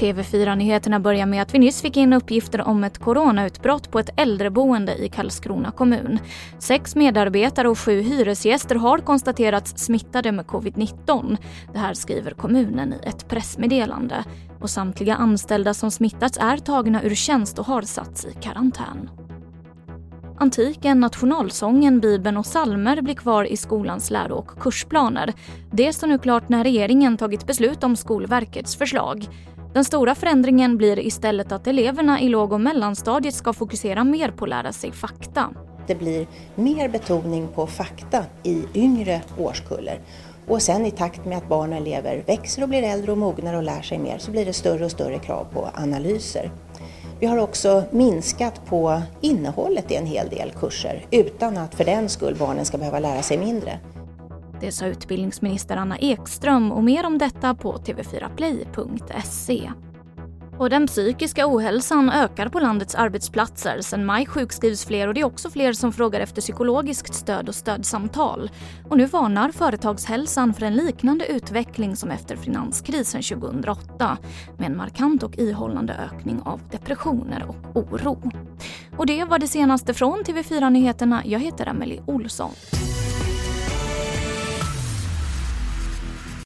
TV4-nyheterna börjar med att vi nyss fick in uppgifter om ett coronautbrott på ett äldreboende i Karlskrona kommun. Sex medarbetare och sju hyresgäster har konstaterats smittade med covid-19. Det här skriver kommunen i ett pressmeddelande. Och samtliga anställda som smittats är tagna ur tjänst och har satts i karantän. Antiken, nationalsången, bibeln och salmer blir kvar i skolans läro och kursplaner. Det står nu klart när regeringen tagit beslut om Skolverkets förslag. Den stora förändringen blir istället att eleverna i låg och mellanstadiet ska fokusera mer på att lära sig fakta. Det blir mer betoning på fakta i yngre årskullar. Och sen i takt med att barn och elever växer och blir äldre och mognar och lär sig mer så blir det större och större krav på analyser. Vi har också minskat på innehållet i en hel del kurser utan att för den skull barnen ska behöva lära sig mindre. Det sa utbildningsminister Anna Ekström och mer om detta på tv4play.se. Och den psykiska ohälsan ökar på landets arbetsplatser. Sen maj sjukskrivs fler och det är också fler som frågar efter psykologiskt stöd och stödsamtal. Och nu varnar Företagshälsan för en liknande utveckling som efter finanskrisen 2008 med en markant och ihållande ökning av depressioner och oro. Och det var det senaste från TV4 Nyheterna. Jag heter Emily Olsson.